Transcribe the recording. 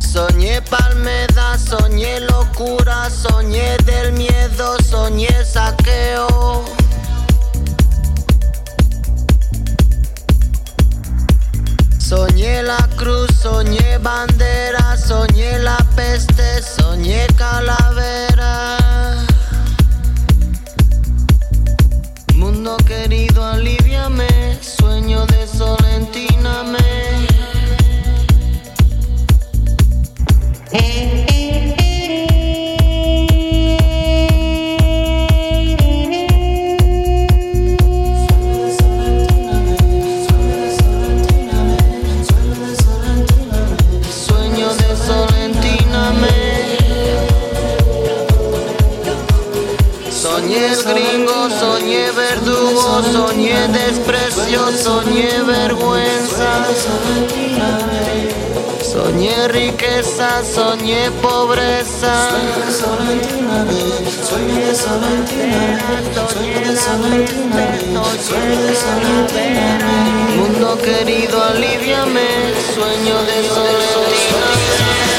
Soñé palmeda, soñé locura, soñé del miedo, soñé saqueo. Soñé la cruz, soñé bandera, soñé la peste, soñé calavera. Mundo querido, aliviame, de solentíname. Sueño soñé vergüenza. Soñé riqueza, soñé pobreza. Soñé Mundo querido, aliviame, sueño de soledad.